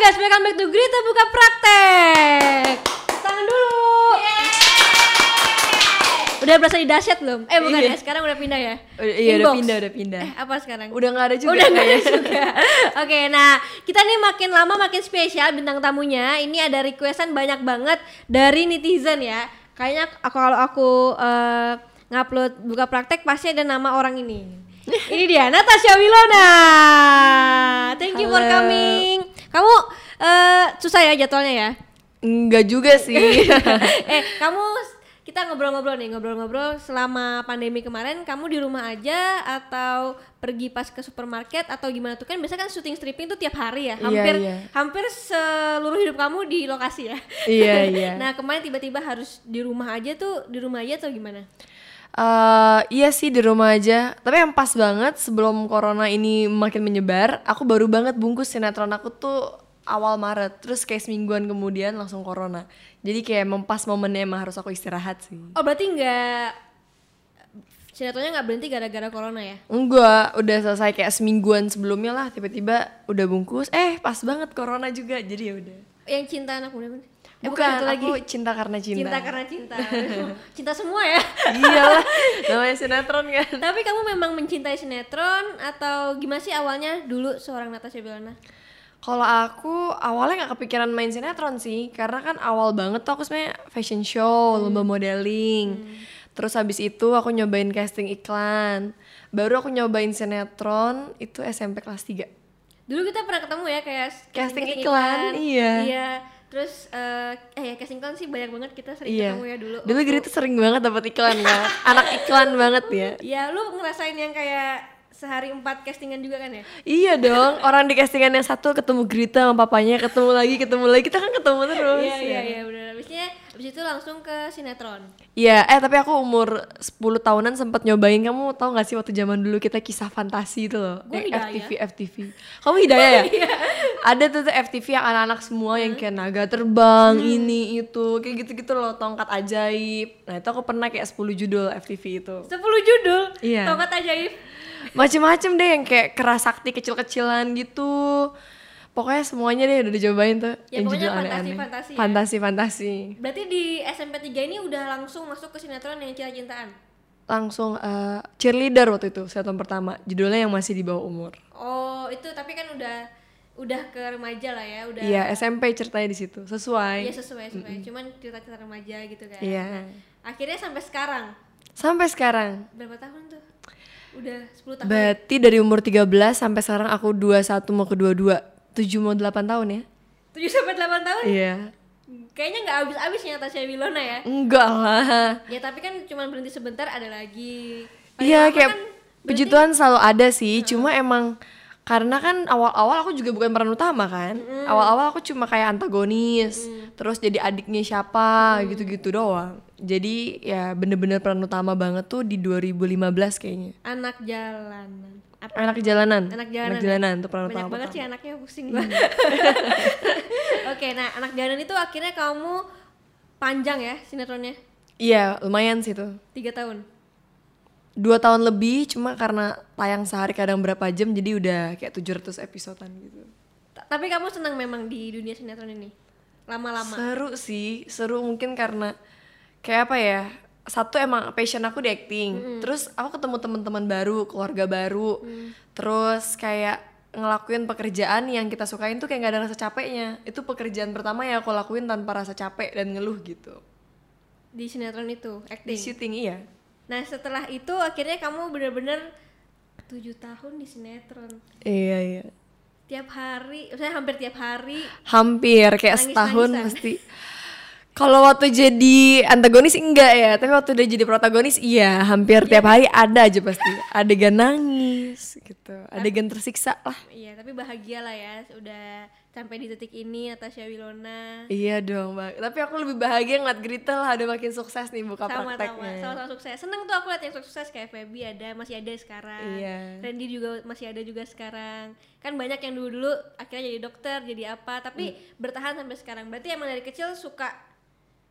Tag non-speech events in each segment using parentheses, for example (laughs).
guys, welcome back to Grita Buka Praktek Tangan dulu Udah berasa di dahsyat belum? Eh bukan Iya. ya, sekarang udah pindah ya? Udah- iya, udah Inbox. pindah, udah pindah. Eh apa sekarang? Udah nggak ada juga. Udah nggak ada juga. (laughs) Oke, nah kita nih makin lama makin spesial bintang tamunya. Ini ada requestan banyak banget dari netizen ya. Kayaknya aku kalau aku eh, ngupload buka praktek pasti ada nama orang ini. (laughs) ini dia Natasha Wilona. Thank you for Halo. coming. Kamu eh, susah ya jadwalnya ya? Enggak juga sih. (laughs) eh (laughs) kamu kita ngobrol-ngobrol nih ngobrol-ngobrol selama pandemi kemarin kamu di rumah aja atau pergi pas ke supermarket atau gimana tuh kan biasanya kan syuting stripping tuh tiap hari ya Iya, hampir iya. hampir seluruh hidup kamu di lokasi ya Iya, (laughs) iya. nah kemarin tiba-tiba harus di rumah aja tuh di rumah aja atau gimana Eh, iya sih di rumah aja. Tapi yang pas banget sebelum corona ini makin menyebar, aku baru banget bungkus sinetron aku tuh awal Maret. Terus kayak semingguan kemudian langsung corona. Jadi kayak mempas momennya emang harus aku istirahat sih. oh berarti nggak sinetronnya nggak berhenti gara-gara corona ya Enggak, udah selesai kayak semingguan sebelumnya lah tiba-tiba udah bungkus. Eh, pas banget corona juga. Jadi ya udah. yang cinta anak muda bener? Eh, Bukan, satu lagi aku cinta karena cinta. cinta karena cinta (laughs) (laughs) cinta semua ya Iyalah, (laughs) namanya sinetron kan. Tapi kamu memang mencintai sinetron atau gimana sih awalnya dulu seorang Natasha Bilana? Kalau aku awalnya nggak kepikiran main sinetron sih, karena kan awal banget tuh aku sebenarnya fashion show, lomba modeling. Terus habis itu aku nyobain casting iklan. Baru aku nyobain sinetron itu SMP kelas 3. Dulu kita pernah ketemu ya kayak Casting iklan, iya. Iya. Terus eh eh ya casting iklan sih banyak banget kita sering Iya. ketemu ya dulu. Dulu Giri tuh sering banget dapat iklan kan. Anak iklan banget ya. Iya, lu ngerasain yang kayak sehari empat castingan juga kan ya? Iya dong, orang di castingan yang satu ketemu Grita sama papanya, ketemu lagi, ketemu lagi, kita kan ketemu terus. Iya, iya, ya. iya, benar. Habisnya habis itu langsung ke sinetron. Iya, eh tapi aku umur 10 tahunan sempat nyobain. Kamu tahu gak sih waktu zaman dulu kita kisah fantasi itu loh. Yang Hidayah. FTV, FTV. Kamu hidayah ya? (laughs) Iya. Ada tuh, tuh FTV yang anak-anak semua yang kayak naga terbang, Hmm. ini itu, kayak gitu-gitu loh, tongkat ajaib. Nah, itu aku pernah kayak 10 judul FTV itu. 10 judul. Iya. Tongkat ajaib. Macem-macem deh yang kayak kerasakti kecil-kecilan gitu. Pokoknya semuanya deh udah dicobain tuh. Ya, yang pokoknya judul aneh-aneh. fantasi-fantasi ya. Fantasi-fantasi. Berarti di SMP 3 ini udah langsung masuk ke sinetron yang cinta-cintaan. langsung eh, cheerleader waktu itu sinetron pertama judulnya yang masih di bawah umur Oh, itu tapi kan udah udah ke remaja lah ya, udah iya SMP ceritanya di situ sesuai Iya sesuai sesuai. Cuman cerita-cerita remaja gitu kan. Iya. Nah, akhirnya sampai sekarang sampai sekarang berapa tahun tuh? Udah 10 tahun. berarti dari umur 13 sampai sekarang aku 21 mau ke 22 7 mau 8 tahun ya 7 sampai 8 tahun? iya Kayaknya nggak habis-habis ya Tasya Wilona ya. enggak lah Ya tapi kan cuman berhenti sebentar ada lagi. Iya kayak kan puji Tuhan selalu ada sih cuma emang karena kan awal-awal aku juga bukan peran utama kan awal-awal aku cuma kayak antagonis terus jadi adiknya siapa gitu-gitu doang jadi ya bener-bener peran utama banget tuh di 2015 kayaknya anak jalanan. Apa? anak jalanan Anak jalanan. anak jalanan tuh peran Banyak utama banget sih anaknya pusing gua. (laughs) Oke, nah anak jalanan itu akhirnya kamu panjang ya sinetronnya? iya lumayan sih tuh Tiga tahun. Dua tahun lebih cuma karena tayang sehari kadang berapa jam jadi udah kayak 700 episodean gitu Ta- Tapi kamu senang memang di dunia sinetron ini? Lama-lama. Seru sih, seru mungkin karena kayak apa ya? Satu emang passion aku di acting. Terus aku ketemu teman-teman baru, keluarga baru. Terus kayak ngelakuin pekerjaan yang kita sukain tuh kayak gak ada rasa capeknya. Itu pekerjaan pertama yang aku lakuin tanpa rasa capek dan ngeluh gitu. Di sinetron itu, Di acting. syuting iya. Nah setelah itu akhirnya kamu bener-bener tujuh tahun di sinetron. Iya iya. Tiap hari, saya hampir tiap hari. Hampir kayak Nangis-nangisan. setahun pasti. (laughs) Kalau waktu jadi antagonis enggak ya, tapi waktu udah jadi protagonis iya, hampir tiap hari ada aja pasti. Adegan nangis gitu, adegan tersiksa lah. Iya, tapi bahagia lah ya udah sampai di titik ini Natasha Wilona. Iya dong, Bang. Tapi aku lebih bahagia ngeliat Grita lah udah makin sukses nih buka Sama-sama, prakteknya. sama-sama sukses. Seneng tuh aku lihat yang sukses kayak Feby ada, masih ada sekarang. Iya. Randy juga masih ada juga sekarang. Kan banyak yang dulu-dulu akhirnya jadi dokter, jadi apa, tapi Hmm. bertahan sampai sekarang. Berarti emang dari kecil suka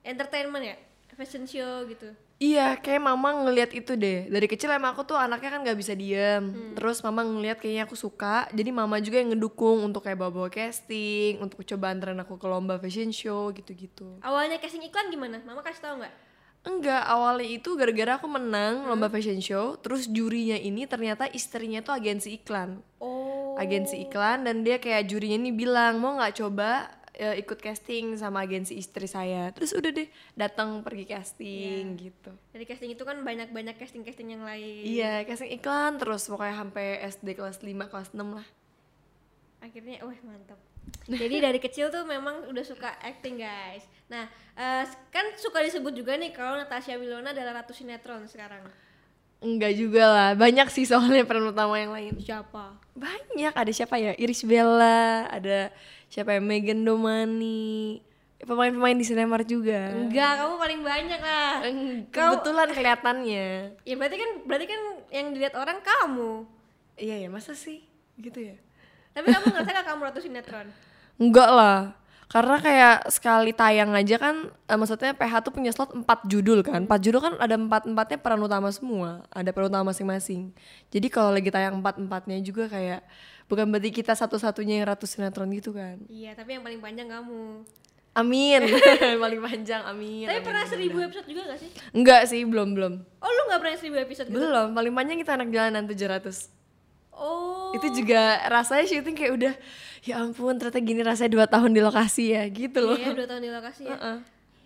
entertainment ya? Fashion show gitu. Iya, kayak mama ngelihat itu deh. Dari kecil emang aku tuh anaknya kan nggak bisa diem. Hmm. Terus mama ngelihat kayaknya aku suka, jadi mama juga yang ngedukung untuk kayak bawa-bawa casting, untuk coba anterin aku ke lomba fashion show gitu-gitu. Awalnya casting iklan gimana? Mama kasih tahu nggak? Enggak, awalnya itu gara-gara aku menang Hmm. lomba fashion show, terus jurinya ini ternyata istrinya tuh agensi iklan. Oh. Agensi iklan dan dia kayak jurinya ini bilang, "Mau nggak coba eh, ikut casting sama agensi istri saya?" Terus udah deh, datang pergi casting Iya. gitu. Dari casting itu kan banyak-banyak casting-casting yang lain. Iya, casting iklan terus pokoknya sampai SD kelas 5, kelas 6 lah. Akhirnya, wah mantap. (laughs) Jadi dari kecil tuh memang udah suka acting guys. Nah, eh, kan suka disebut juga nih kalau Natasha Wilona adalah ratu sinetron sekarang. Enggak juga lah, banyak sih soalnya peran utama yang lain. Siapa? Banyak, ada siapa ya? Iris Bella, ada siapa ya? Megan Domani. Pemain-pemain di Sinemar juga. Enggak, kamu paling banyak lah. Kau- Kebetulan kelihatannya. Ya berarti kan berarti kan yang dilihat orang kamu. Iya ya, masa sih? Gitu ya? Tapi kamu ngerasa gak kamu ratu sinetron? Enggak lah. Karena kayak sekali tayang aja kan, eh, maksudnya PH tuh punya slot 4 judul kan. 4 judul kan ada empat-empatnya peran utama semua. Ada peran utama masing-masing. Jadi kalau lagi tayang empat-empatnya juga kayak bukan berarti kita satu-satunya yang ratu sinetron gitu kan. Iya, tapi yang paling panjang kamu. Amin. (laughs) (laughs) Paling panjang, amin. Tapi amin, pernah amin. seribu episode juga gak sih? Enggak sih, belum belum. Oh lu gak pernah seribu episode gitu? Belum, paling panjang kita anak jalanan 700 Oh. Itu juga rasanya syuting kayak udah Ya ampun ternyata gini rasanya dua tahun di lokasi ya gitu loh Iya, dua tahun di lokasi ya. Heeh.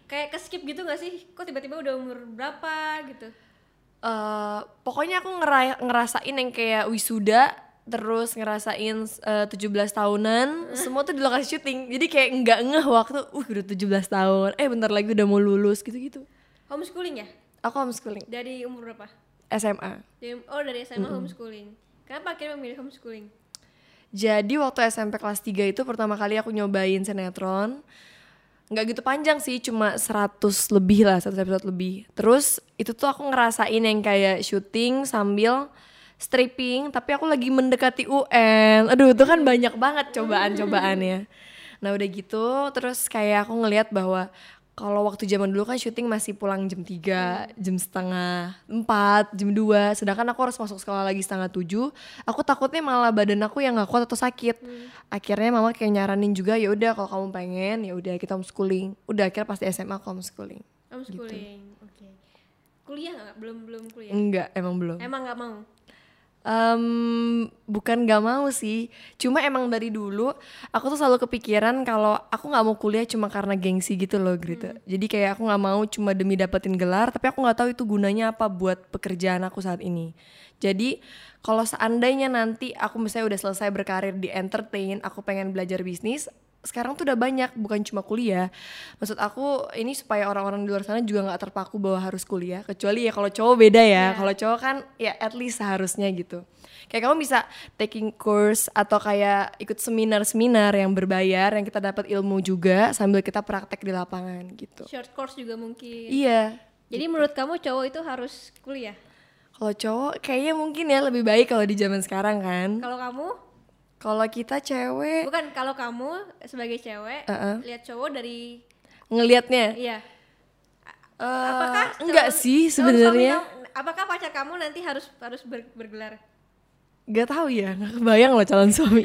Kayak ke skip gitu gak sih? Kok tiba-tiba udah umur berapa gitu? Eh, Pokoknya aku ngera- ngerasain yang kayak wisuda Terus ngerasain eh, 17 tahunan (laughs) Semua tuh di lokasi syuting Jadi kayak nggak ngeh waktu Uh udah 17 tahun Eh bentar lagi udah mau lulus gitu-gitu Homeschooling ya? Aku homeschooling Dari umur berapa? SMA Dari, oh dari SMA homeschooling. Kenapa akhirnya memilih homeschooling? Jadi waktu SMP kelas 3 itu pertama kali aku nyobain sinetron nggak gitu panjang sih, cuma 100 lebih lah, 100 episode lebih. Terus itu tuh aku ngerasain yang kayak syuting sambil stripping, tapi aku lagi mendekati UN. Aduh, itu kan banyak banget cobaan-cobaannya. Nah udah gitu, terus kayak aku ngelihat bahwa kalau waktu zaman dulu kan syuting masih pulang jam 3, jam setengah 4, jam 2 Sedangkan aku harus masuk sekolah lagi setengah 7 Aku takutnya malah badan aku yang gak kuat atau sakit Akhirnya mama kayak nyaranin juga ya udah kalau kamu pengen ya udah kita homeschooling Udah akhirnya pasti SMA aku homeschooling Homeschooling. Oke. Kuliah nggak? Belum belum kuliah. Enggak, emang belum Emang nggak mau? Em, bukan gak mau sih, cuma emang dari dulu aku tuh selalu kepikiran kalau aku nggak mau kuliah cuma karena gengsi gitu loh gitu. Jadi kayak aku nggak mau cuma demi dapetin gelar, tapi aku nggak tahu itu gunanya apa buat pekerjaan aku saat ini. Jadi kalau seandainya nanti aku misalnya udah selesai berkarir di entertain, aku pengen belajar bisnis, sekarang tuh udah banyak bukan cuma kuliah. Maksud aku ini supaya orang-orang di luar sana juga nggak terpaku bahwa harus kuliah. Kecuali ya kalau cowok beda ya. Kalau cowok kan ya at least seharusnya gitu. Kayak kamu bisa taking course atau kayak ikut seminar-seminar yang berbayar yang kita dapat ilmu juga sambil kita praktek di lapangan gitu. Short course juga mungkin. iya. Jadi menurut kamu cowok itu harus kuliah? kalau cowok kayaknya mungkin ya lebih baik kalau di zaman sekarang kan. Kalau kamu? Kalau kita cewek Bukan, kalau kamu sebagai cewek Uh-uh. lihat cowok dari ngelihatnya iya. eh, Apakah enggak calon- sih suami sebenarnya apakah pacar kamu nanti harus harus ber- bergelar? Gak tahu ya, gak kebayang loh calon suami.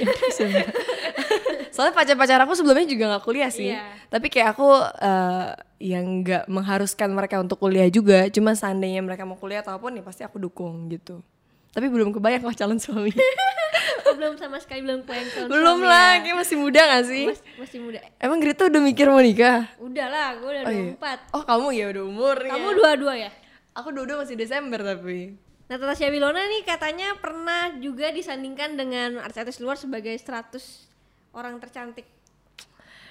(laughs) Soalnya pacar-pacar aku sebelumnya juga gak kuliah sih. Iya. Tapi kayak aku eh, yang gak mengharuskan mereka untuk kuliah juga. Cuma seandainya mereka mau kuliah ataupun ya pasti aku dukung gitu. Tapi belum kebayang lah calon suami. (laughs) Oh, belum sama sekali belum kebayang calon belum suami lah, ya. kayak masih muda gak sih? Mas- masih muda. Emang Grita udah mikir mau nikah? Udah lah, gue udah Oh, iya. 24. Oh kamu ya udah umur Kamu dua-dua ya? Aku dua-dua masih Desember tapi. Nah, Natasha Wilona nih katanya pernah juga disandingkan dengan artis-artis luar sebagai 100 orang tercantik.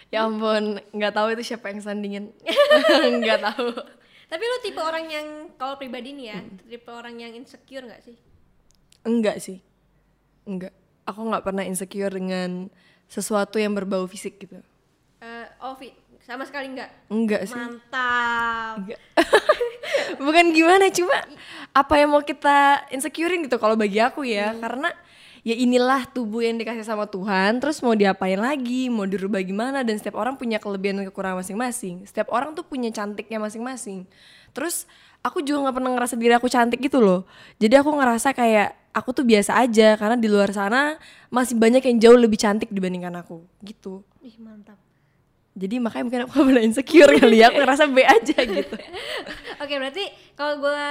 Ya ampun, nggak tahu itu siapa yang sandingin. (laughs) nggak tahu. Tapi lu tipe orang yang kalau pribadi nih ya, tipe orang yang insecure nggak sih? Enggak sih. Enggak. Aku nggak pernah insecure dengan sesuatu yang berbau fisik gitu. Eh, oh, sama sekali nggak. Enggak sih. Mantap. Enggak. (laughs) Bukan gimana, cuma apa yang mau kita insecurein gitu kalau bagi aku ya. Karena ya inilah tubuh yang dikasih sama Tuhan, terus mau diapain lagi, mau dirubah gimana dan setiap orang punya kelebihan dan kekurangan masing-masing. Setiap orang tuh punya cantiknya masing-masing. Terus aku juga nggak pernah ngerasa diri aku cantik gitu loh jadi aku ngerasa kayak aku tuh biasa aja karena di luar sana masih banyak yang jauh lebih cantik dibandingkan aku gitu Ih mantap. jadi makanya mungkin aku (laughs) pernah insecure kali ya aku ngerasa B aja (laughs) gitu Oke berarti kalau gue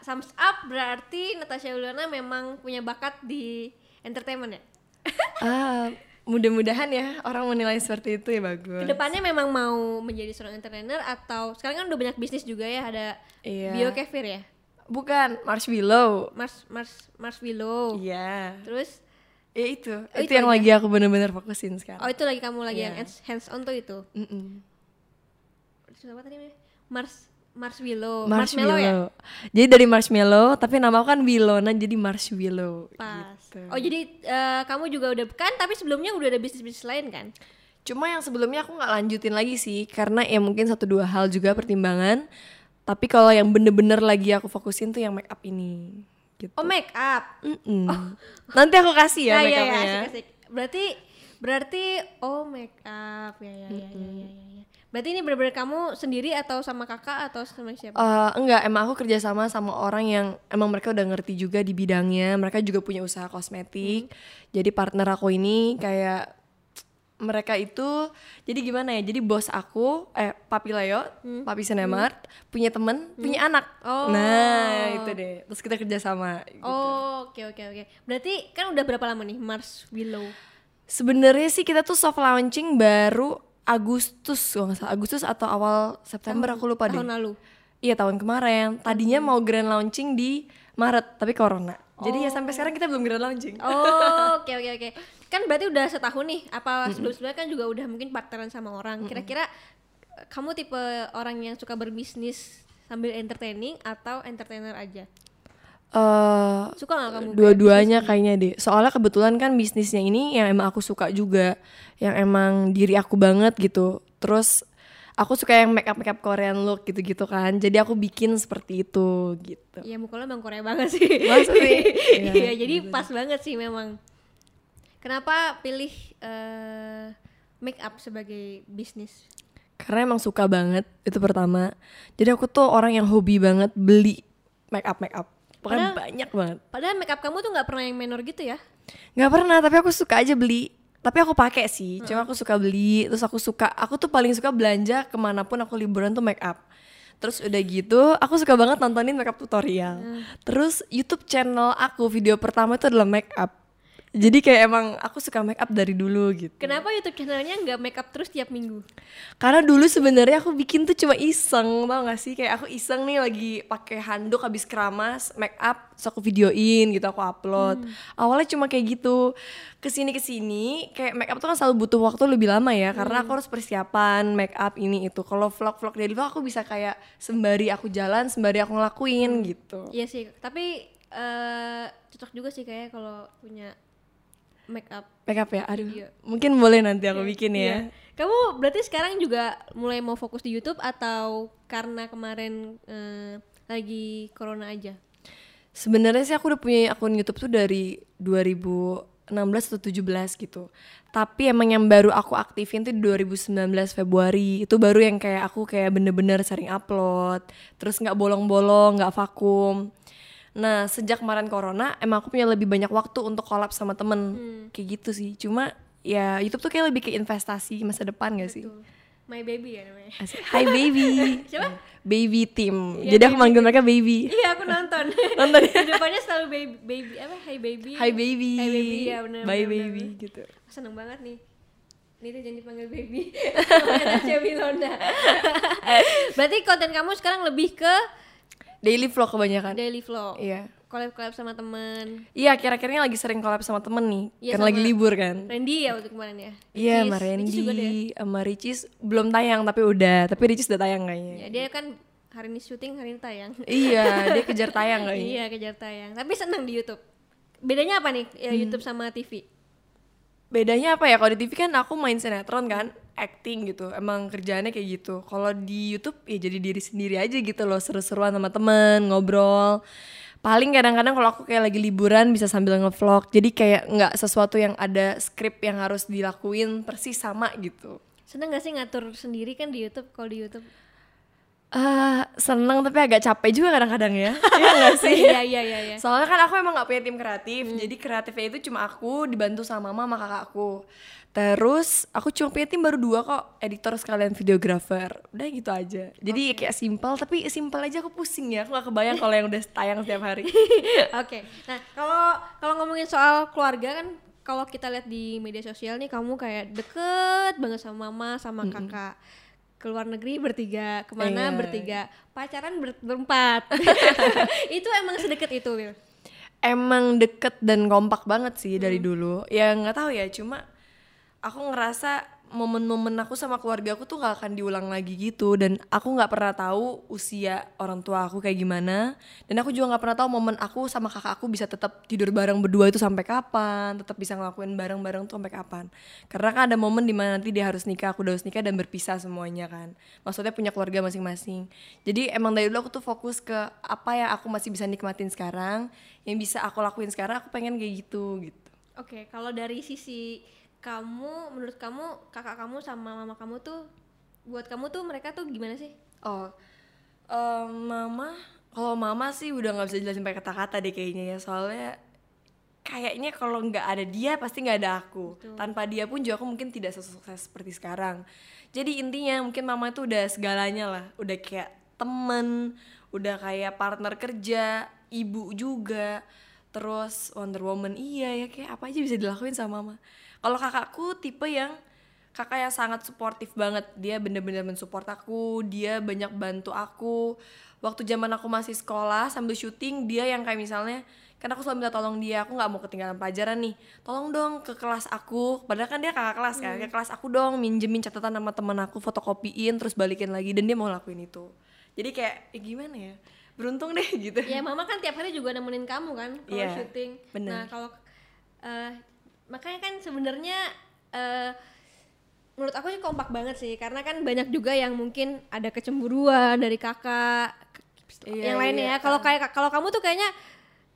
sums up berarti Natasha Uliana memang punya bakat di entertainment ya. (laughs) ah mudah-mudahan ya orang menilai seperti itu ya bagus Ke depannya memang mau menjadi seorang entertainer atau sekarang kan udah banyak bisnis juga ya ada Iya. Bio Kefir ya, bukan marshmallow Mars Mars Mars Willow. iya Terus ya itu Oh, itu itu yang lagi aku bener-bener fokusin sekarang oh itu lagi kamu lagi Iya. yang hands on tuh itu. Terus apa tadi? Mars Mars Willow. Marshmallow ya? marshmallow jadi dari marshmallow tapi nama aku kan Wilona jadi marshmallow Pas. gitu. Oh jadi eh, kamu juga udah kan tapi sebelumnya udah ada bisnis-bisnis lain kan? Cuma yang sebelumnya aku nggak lanjutin lagi sih karena ya mungkin satu dua hal juga pertimbangan. Tapi kalau yang bener-bener lagi aku fokusin tuh yang make up ini. Gitu. Oh make up. Mm-mm. Nanti aku kasih ya Nah, make iya, upnya. iya, asik. Berarti berarti oh make up ya ya ya ya ya. ya, ya. Berarti ini benar-benar kamu sendiri atau sama kakak atau sama siapa? Eh, enggak, emang aku kerjasama sama orang yang emang mereka udah ngerti juga di bidangnya. Mereka juga punya usaha kosmetik. Jadi partner aku ini kayak mereka itu jadi gimana ya? Jadi bos aku eh Papi Leo, Papi Senemart punya temen, punya anak. Oh. Nah, itu deh. Terus kita kerjasama. gitu. Oh oke oke oke. Berarti kan udah berapa lama nih Mars Willow? Sebenarnya sih kita tuh soft launching baru Agustus, kalau nggak salah Agustus atau awal September aku lupa deh. Tahun lalu. Iya tahun kemarin. Tadinya mau grand launching di Maret, tapi corona. Jadi ya sampai Oh. sekarang kita belum grand launching. Oh, oke oke oke. Kan berarti udah setahun nih. Apa sebelum-sebelumnya kan juga udah mungkin partneran sama orang. Kira-kira eh, kamu tipe orang yang suka berbisnis sambil entertaining atau entertainer aja? Eh, Suka nggak kamu? dua-duanya kayaknya deh. Soalnya kebetulan kan bisnisnya ini yang emang aku suka juga, yang emang diri aku banget gitu. Terus aku suka yang make up make up Korean look gitu-gitu kan. Jadi aku bikin seperti itu gitu. Iya muka lo emang Korea banget sih. Masa sih? (laughs) Iya jadi pas banget sih memang. Kenapa pilih eh, make up sebagai bisnis? Karena emang suka banget itu pertama. Jadi aku tuh orang yang hobi banget beli make up make up. Pokoknya Padahal- banyak banget. Padahal make up kamu tuh nggak pernah yang minor gitu ya? nggak pernah tapi aku suka aja beli tapi aku pakai sih cuma aku suka beli terus aku suka aku tuh paling suka belanja ke mana pun aku liburan tuh make up terus udah gitu aku suka banget nontonin make up tutorial terus YouTube channel aku video pertama itu adalah make up jadi kayak emang aku suka make up dari dulu gitu. Kenapa YouTube channelnya nggak make up terus tiap minggu? karena dulu sebenarnya aku bikin tuh cuma iseng tau gak sih? Kayak aku iseng nih lagi pakai handuk habis keramas make up terus aku videoin gitu aku upload. Awalnya cuma kayak gitu. Ke sini ke sini kayak make up tuh kan selalu butuh waktu lebih lama ya karena aku harus persiapan make up ini itu. Kalau vlog vlog dari vlog aku bisa kayak sembari aku jalan sembari aku ngelakuin gitu. Iya sih, tapi eh cocok juga sih kayak kalau punya make up. make up ya aduh Iya. mungkin boleh nanti aku bikin ya Iya. Kamu berarti sekarang juga mulai mau fokus di YouTube atau karena kemarin eh, lagi corona aja? Sebenarnya sih aku udah punya akun YouTube tuh dari 2016 atau 17 gitu. Tapi emang yang baru aku aktifin tuh di 2019 Februari. Itu baru yang kayak aku kayak bener-bener sering upload. Terus nggak bolong-bolong, nggak vakum. Nah sejak kemarin corona emang aku punya lebih banyak waktu untuk collab sama temen. Kayak gitu sih. Cuma ya YouTube tuh kayak lebih ke investasi masa depan gak sih? Tuh. My baby ya namanya. Asik. Hi baby. (laughs) Siapa? Baby team. Iya, Jadi aku manggil mereka baby. (laughs) Iya aku nonton. (laughs) Nonton ya? Di depannya selalu baby, baby apa? Hi baby. Hi baby. Hi baby ya benar. Bye benar, baby benar. gitu. Seneng banget nih. Ini tuh jangan dipanggil baby. Tasya Milona. Berarti konten kamu sekarang lebih ke Daily vlog kebanyakan. daily vlog. Iya. Collab-collab sama temen. Iya, kira-kiranya lagi sering collab sama temen nih. Iya, kan sama- lagi libur kan. Randy ya waktu kemarin ya. Iya, sama. Randy, sama Ricis belum tayang tapi udah. Tapi Ricis udah tayang kayaknya. Ya, dia kan hari ini syuting, hari ini tayang. iya, (laughs) dia kejar tayang kayaknya. iya, kejar tayang. Tapi seneng di YouTube. Bedanya apa nih ya, Hmm. YouTube sama TV? Bedanya apa ya? Kalau di TV kan aku main sinetron kan, acting gitu. Emang kerjaannya kayak gitu. Kalau di YouTube ya jadi diri sendiri aja gitu loh, seru-seruan sama temen, ngobrol. Paling kadang-kadang kalau aku kayak lagi liburan bisa sambil ngevlog. Jadi kayak nggak sesuatu yang ada skrip yang harus dilakuin persis sama gitu. Seneng gak sih ngatur sendiri kan di YouTube kalau di YouTube? Eh, seneng tapi agak capek juga kadang-kadang ya (laughs) Iya gak sih? Iya iya iya iya. Soalnya kan aku emang gak punya tim kreatif Jadi kreatifnya itu cuma aku dibantu sama mama sama kakakku Terus aku cuma punya tim baru dua kok Editor sekalian videographer Udah gitu aja Jadi kayak simpel tapi simpel aja aku pusing ya Aku gak kebayang kalau yang udah tayang setiap hari (laughs) Oke. Nah, kalau kalau ngomongin soal keluarga kan kalau kita lihat di media sosial nih kamu kayak deket banget sama mama sama kakak. Keluar negeri bertiga, ke mana Iya. bertiga, pacaran ber- berempat. (laughs) itu emang sedekat itu, Will. Emang deket dan kompak banget sih dari dulu Ya nggak tahu ya cuma Aku ngerasa momen-momen aku sama keluarga aku tuh gak akan diulang lagi gitu. Dan aku nggak pernah tahu usia orang tua aku kayak gimana. Dan aku juga nggak pernah tahu momen aku sama kakak aku bisa tetap tidur bareng berdua itu sampai kapan. Tetap bisa ngelakuin bareng-bareng tuh sampai kapan. Karena kan ada momen di mana nanti dia harus nikah aku udah harus nikah dan berpisah semuanya kan. Maksudnya punya keluarga masing-masing. Jadi emang dari dulu aku tuh fokus ke apa yang aku masih bisa nikmatin sekarang. Yang bisa aku lakuin sekarang aku pengen kayak gitu gitu. Oke, kalau dari sisi kamu, menurut kamu kakak kamu sama mama kamu tuh buat kamu tuh mereka tuh gimana sih? Oh, em, mama, kalau mama sih udah nggak bisa jelasin pakai kata-kata deh kayaknya ya, soalnya kayaknya kalau nggak ada dia pasti nggak ada aku. Tanpa dia pun juga aku mungkin tidak sesukses seperti sekarang. Jadi intinya mungkin mama itu udah segalanya lah, udah kayak temen, udah kayak partner kerja, ibu juga, terus Wonder Woman iya ya kayak apa aja bisa dilakuin sama mama. Kalau kakakku tipe yang kakak yang sangat suportif banget. Dia bener-bener mensupport aku dia banyak bantu aku. Waktu zaman aku masih sekolah sambil syuting dia yang kayak misalnya kan aku selalu minta tolong dia aku nggak mau ketinggalan pelajaran nih. Tolong dong ke kelas aku. Padahal kan dia kakak kelas kan ke kelas aku dong minjemin catatan sama temen aku fotokopiin terus balikin lagi dan dia mau lakuin itu. Jadi kayak eh, gimana ya? Beruntung deh (laughs) gitu. Ya mama kan tiap hari juga nemenin kamu kan kalau Iya, syuting. bener. Nah kalau eh, makanya kan sebenarnya eh, menurut aku sih kompak banget sih karena kan banyak juga yang mungkin ada kecemburuan dari kakak Iya, yang lainnya iya. ya. Kalau kayak kalau kamu tuh kayaknya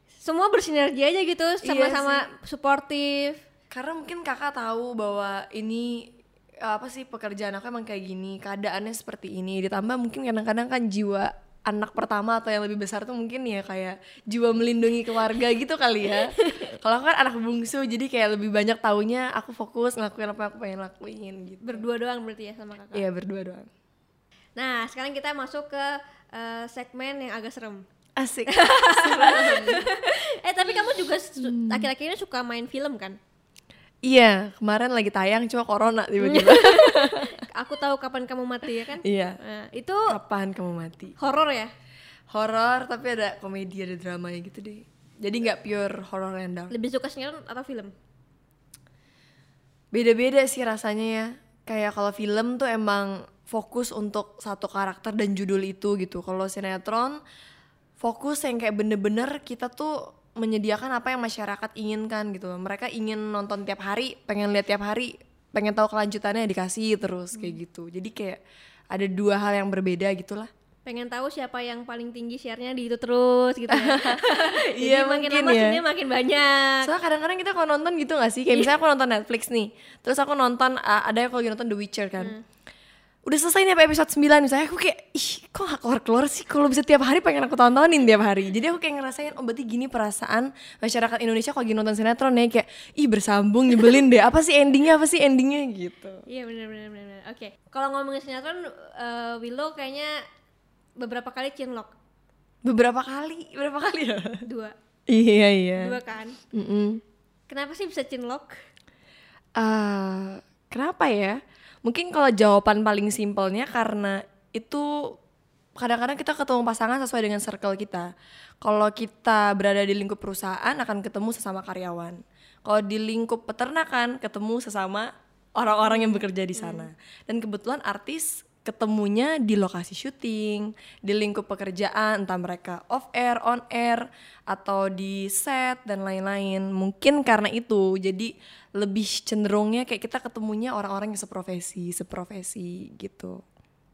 semua bersinergi aja gitu Iya sama-sama suportif. karena mungkin kakak tahu bahwa ini apa sih pekerjaan aku emang kayak gini keadaannya seperti ini ditambah mungkin kadang-kadang kan jiwa anak pertama atau yang lebih besar tuh mungkin ya kayak jiwa melindungi keluarga gitu kali ya (laughs) kalau aku kan anak bungsu jadi kayak lebih banyak taunya aku fokus ngelakuin apa yang aku pengen lakuin gitu Berdua doang berarti ya sama kakak. iya berdua doang Nah sekarang kita masuk ke eh, segmen yang agak serem. asik (laughs) Eh tapi kamu juga Hmm. akhir-akhir ini suka main film kan? iya kemarin lagi tayang cuma corona tiba-tiba (laughs) Aku tahu kapan kamu mati ya kan? iya. Nah, itu kapan kamu mati? Horor ya? horor tapi ada komedi ada dramanya gitu deh. Jadi nggak pure horror and dark. Lebih suka sinetron atau film? beda-beda sih rasanya ya. Kayak kalau film tuh emang fokus untuk satu karakter dan judul itu gitu. Kalau sinetron fokus yang kayak bener-bener kita tuh menyediakan apa yang masyarakat inginkan gitu. Mereka ingin nonton tiap hari pengen lihat tiap hari pengen tahu kelanjutannya dikasih terus kayak gitu jadi kayak ada dua hal yang berbeda gitulah Pengen tahu siapa yang paling tinggi share-nya di itu terus gitu ya? (laughs) Jadi Iya, makin mungkin lama ya. makin banyak. Soalnya kadang-kadang kita kalau nonton gitu gak sih? Kayak misalnya aku nonton Netflix nih Terus aku nonton, uh, ada yang kalau nonton The Witcher kan Udah selesai nih episode 9 misalnya Aku kayak, ih kok gak keluar-keluar sih Kalau bisa tiap hari pengen aku tontonin tiap hari Jadi aku kayak ngerasain, oh berarti gini perasaan masyarakat Indonesia kalau lagi nonton sinetron ya Kayak, ih bersambung, nyebelin deh Apa sih endingnya, apa sih endingnya gitu Iya benar benar. Oke. Kalau ngomongin sinetron, eh, Willow kayaknya beberapa kali cinlok Beberapa kali, berapa kali ya? dua, iya, iya dua kan? Mm-mm. Kenapa sih bisa cinlok? Ah, kenapa ya? Mungkin kalau jawaban paling simpelnya karena itu kadang-kadang kita ketemu pasangan sesuai dengan circle kita. Kalau kita berada di lingkup perusahaan akan ketemu sesama karyawan. Kalau di lingkup peternakan ketemu sesama orang-orang yang bekerja di sana. Dan kebetulan artis ketemunya di lokasi syuting, di lingkup pekerjaan, entah mereka off air, on air, atau di set dan lain-lain. Mungkin karena itu, jadi lebih cenderungnya kayak kita ketemunya orang-orang yang seprofesi, seprofesi gitu.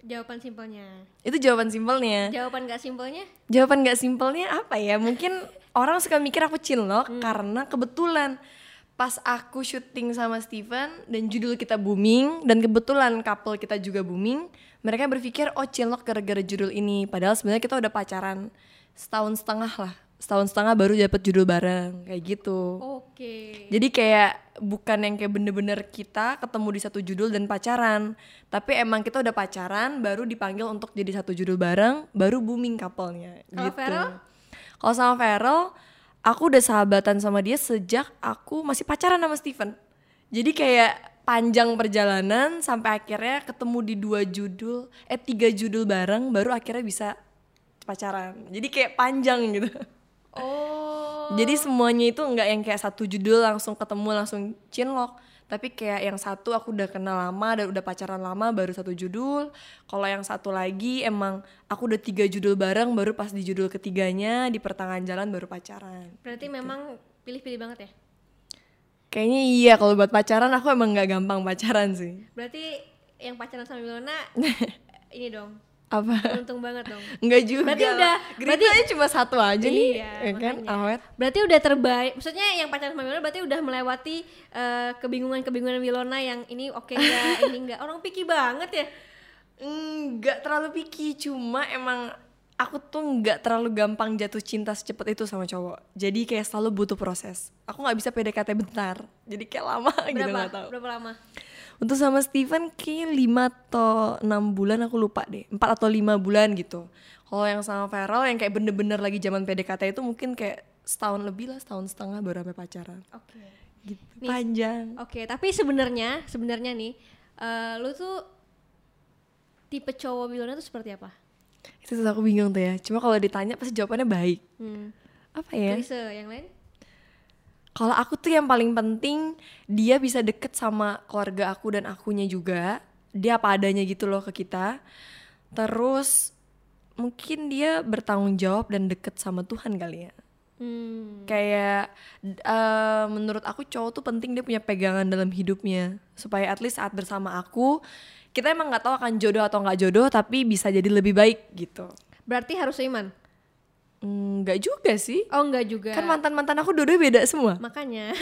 Jawaban simpelnya. Itu jawaban simpelnya. Jawaban gak simpelnya? Jawaban gak simpelnya apa ya? Mungkin (laughs) orang suka mikir aku cinlok karena kebetulan pas aku syuting sama Steven dan judul kita booming dan kebetulan couple kita juga booming, mereka berpikir oh cinlok gara-gara judul ini. Padahal sebenarnya kita udah pacaran setahun setengah lah. Setahun setengah baru dapet judul bareng kayak gitu. Oke. Jadi kayak bukan yang kayak bener-bener kita ketemu di satu judul dan pacaran, tapi emang kita udah pacaran baru dipanggil untuk jadi satu judul bareng, baru booming couple-nya Kalau gitu. Feral? Kalau sama Feral, aku udah sahabatan sama dia sejak aku masih pacaran sama Steven. Jadi kayak panjang perjalanan sampai akhirnya ketemu di dua judul, eh tiga judul bareng, baru akhirnya bisa pacaran. Jadi kayak panjang gitu. Oh. Jadi semuanya itu nggak yang kayak satu judul langsung ketemu langsung cinlok, tapi kayak yang satu aku udah kenal lama dan udah pacaran lama baru satu judul. Kalau yang satu lagi emang aku udah tiga judul bareng baru pas di judul ketiganya di pertengahan jalan baru pacaran. Berarti memang pilih-pilih banget ya. Kayaknya iya kalau buat pacaran aku emang nggak gampang pacaran sih. Berarti yang pacaran sama Milona (laughs) ini dong. Apa? Untung banget dong. Nggak juga. Berarti udah- Geritanya cuma satu aja nih, Iya, ya kan? makanya. Awet. Berarti udah terbaik. Maksudnya yang pacaran sama Milona berarti udah melewati eh, kebingungan-kebingungan Milona yang ini oke enggak, (laughs) ini enggak. Orang picky banget ya. Enggak terlalu picky, cuma emang aku tuh nggak terlalu gampang jatuh cinta secepat itu sama cowok. Jadi kayak selalu butuh proses. Aku nggak bisa PDKT bentar. Jadi kayak lama (laughs) gitu Berapa? nggak tahu. Berapa lama? Untuk sama Steven kayak 5 atau 6 bulan aku lupa deh. 4 atau 5 bulan gitu. Kalau yang sama Feral yang kayak bener-bener lagi zaman PDKT itu mungkin kayak setahun lebih lah, setahun setengah baru sampai pacaran. Oke. Gitu. Nih. Panjang. Oke, tapi sebenarnya sebenarnya nih eh, lu tuh tipe cowok Milona tuh seperti apa? Itu tuh aku bingung tuh ya. Cuma kalau ditanya pasti jawabannya baik. Hmm. Apa ya? Klise yang lain? Kalau aku tuh yang paling penting dia bisa deket sama keluarga aku dan akunya juga. Dia apa adanya gitu loh ke kita. Terus mungkin dia bertanggung jawab dan deket sama Tuhan kali ya. Hmm. Kayak eh, menurut aku cowok tuh penting dia punya pegangan dalam hidupnya supaya at least saat bersama aku kita emang nggak tahu akan jodoh atau nggak jodoh tapi bisa jadi lebih baik gitu. Berarti harus seiman? Nggak juga sih. Oh enggak juga. Kan mantan-mantan aku dua beda semua. Makanya.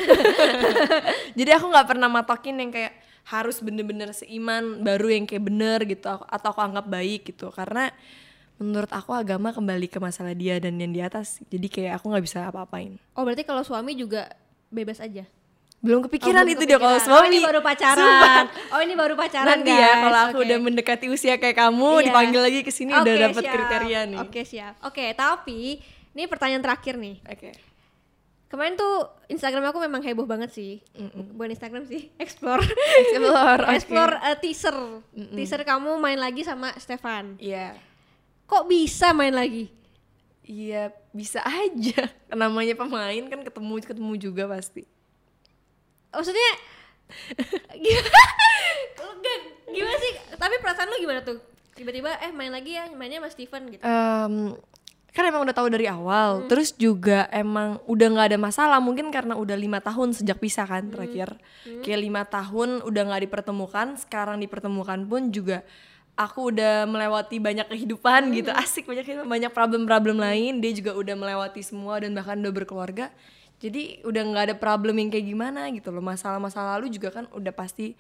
(laughs) Jadi aku nggak pernah matokin yang kayak harus bener-bener seiman baru yang kayak bener gitu atau aku anggap baik gitu karena menurut aku agama kembali ke masalah dia dan yang di atas jadi kayak aku nggak bisa apa-apain Oh berarti kalau suami juga bebas aja? Belum Oh, kepikiran belum itu dia kalau suami Oh ini baru pacaran. Sumpah. Oh ini baru pacaran nanti guys. ya kalau aku Oke. udah mendekati usia kayak kamu Iya. dipanggil lagi ke sini udah Oke, dapet siap. kriteria nih Oke siap. Oke tapi ini pertanyaan terakhir nih. oke Kemarin tuh Instagram aku memang heboh banget sih. Bukan Instagram sih, (laughs) explore. Explore, (laughs) oke. explore eh, teaser. Teaser kamu main lagi sama Stefan. iya Kok bisa main lagi? iya bisa aja (laughs) namanya pemain kan ketemu ketemu juga pasti Maksudnya (laughs) gimana? Gimana sih? Tapi perasaan lu gimana tuh? Tiba-tiba eh main lagi ya, mainnya sama Stefan gitu. Em, kan emang udah tahu dari Hmm. awal terus juga emang udah nggak ada masalah mungkin karena udah lima tahun sejak pisah kan Hmm. terakhir kayak lima tahun udah nggak dipertemukan sekarang dipertemukan pun juga aku udah melewati banyak kehidupan Hmm. gitu asik banyak banyak problem-problem lain dia juga udah melewati semua dan bahkan udah berkeluarga jadi udah nggak ada problem yang kayak gimana gitu loh masalah-masalah lalu juga kan udah pasti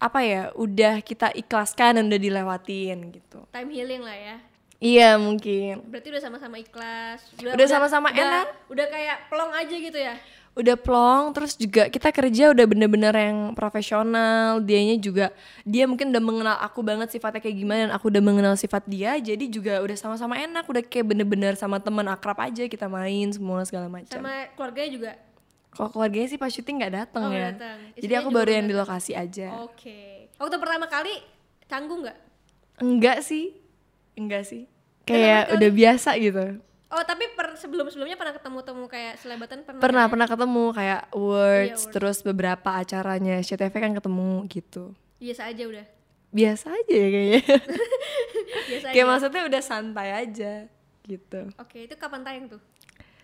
apa ya udah kita ikhlaskan dan udah dilewatin gitu Time healing lah ya. iya mungkin Berarti udah sama-sama ikhlas. Udah sama-sama enak. Udah kayak pelong aja gitu ya. Udah plong terus juga kita kerja udah bener-bener yang profesional dianya juga dia mungkin udah mengenal aku banget sifatnya kayak gimana dan aku udah mengenal sifat dia jadi juga udah sama-sama enak udah kayak bener-bener sama teman akrab aja kita main semua segala macam Sama keluarganya juga. kalau keluarganya sih pas syuting nggak datang Oh, ya datang. jadi aku baru yang di lokasi aja Oke. Waktu pertama kali canggung nggak? enggak sih enggak sih kayak udah biasa gitu Oh tapi per, sebelum-sebelumnya pernah ketemu-temu kayak selebatan pernah? pernah ya? pernah ketemu kayak words Words. terus beberapa acaranya CTV kan ketemu gitu Biasa aja udah. biasa aja ya kayaknya (laughs) Biasa kayak aja. maksudnya udah santai aja gitu Oke, itu kapan tayang tuh?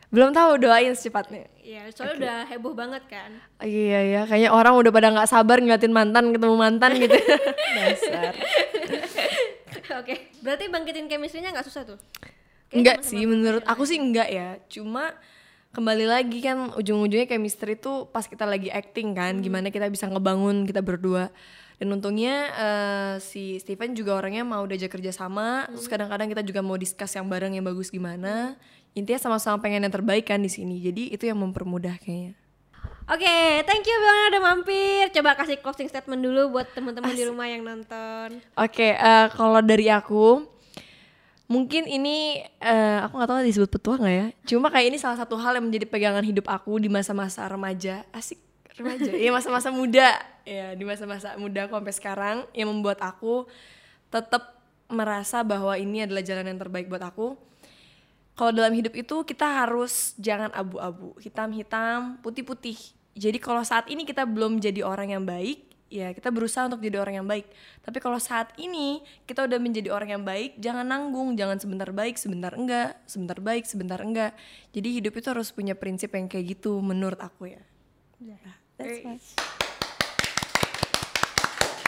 belum tahu doain secepatnya Iya, soalnya udah heboh banget kan. Oh, iya ya kayaknya orang udah pada nggak sabar ngeliatin mantan ketemu mantan gitu (laughs) dasar Oke, berarti bangkitin chemistry-nya nggak susah tuh? Enggak sih menurut aku sih enggak ya. Cuma kembali lagi kan ujung-ujungnya kayak misteri tuh pas kita lagi acting kan gimana kita bisa ngebangun kita berdua. Dan untungnya eh, si Steven juga orangnya mau diajak kerja sama terus kadang-kadang kita juga mau discuss yang bareng yang bagus gimana. Intinya sama-sama pengen yang terbaik kan di sini jadi itu yang mempermudah kayaknya. Oke, thank you banget udah mampir. Coba kasih closing statement dulu buat teman-teman di rumah yang nonton. Oke, eh, kalau dari aku mungkin ini eh, aku nggak tahu disebut petua nggak ya. Cuma kayak ini salah satu hal yang menjadi pegangan hidup aku di masa-masa remaja. Asik remaja. Iya masa-masa muda. Ya di masa-masa muda aku sampai sekarang yang membuat aku tetap merasa bahwa ini adalah jalan yang terbaik buat aku. Kalau dalam hidup itu kita harus jangan abu-abu, hitam-hitam, putih-putih. Jadi kalau saat ini kita belum jadi orang yang baik, ya kita berusaha untuk jadi orang yang baik. Tapi kalau saat ini kita udah menjadi orang yang baik, jangan nanggung, jangan sebentar baik, sebentar enggak, sebentar baik, sebentar enggak. Jadi hidup itu harus punya prinsip yang kayak gitu menurut aku ya. That's why.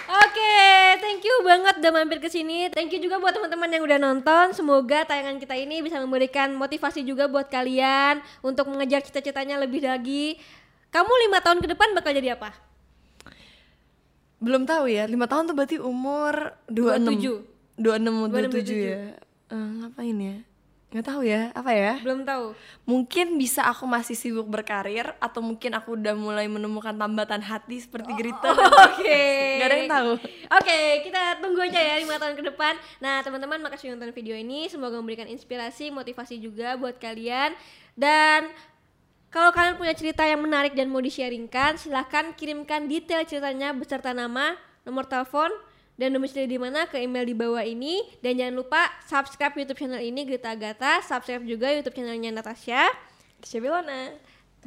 Oke, thank you banget udah mampir ke sini. Thank you juga buat teman-teman yang udah nonton. Semoga tayangan kita ini bisa memberikan motivasi juga buat kalian untuk mengejar cita-citanya lebih lagi. Kamu lima tahun ke depan bakal jadi apa? Belum tahu ya, lima tahun tuh berarti umur 26 26 27 ya. Eh, ngapain ya? Nggak tahu ya, apa ya? Belum tahu. Mungkin bisa aku masih sibuk berkarir atau mungkin aku udah mulai menemukan tambatan hati seperti Grita. Oke. Gak ada yang tahu. Oke, kita tunggu aja ya lima tahun ke depan. Nah, teman-teman makasih nonton video ini. Semoga memberikan inspirasi, motivasi juga buat kalian. Dan kalau kalian punya cerita yang menarik dan mau di-sharingkan, silahkan kirimkan detail ceritanya beserta nama, nomor telepon, dan domisili di mana ke email di bawah ini. Dan jangan lupa subscribe YouTube channel ini Grita Agatha, subscribe juga YouTube channelnya Natasha. Syabilona.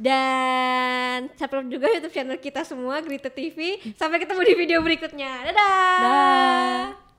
Dan subscribe juga YouTube channel kita semua Grita TV. Sampai ketemu di video berikutnya. Dadah. Dah.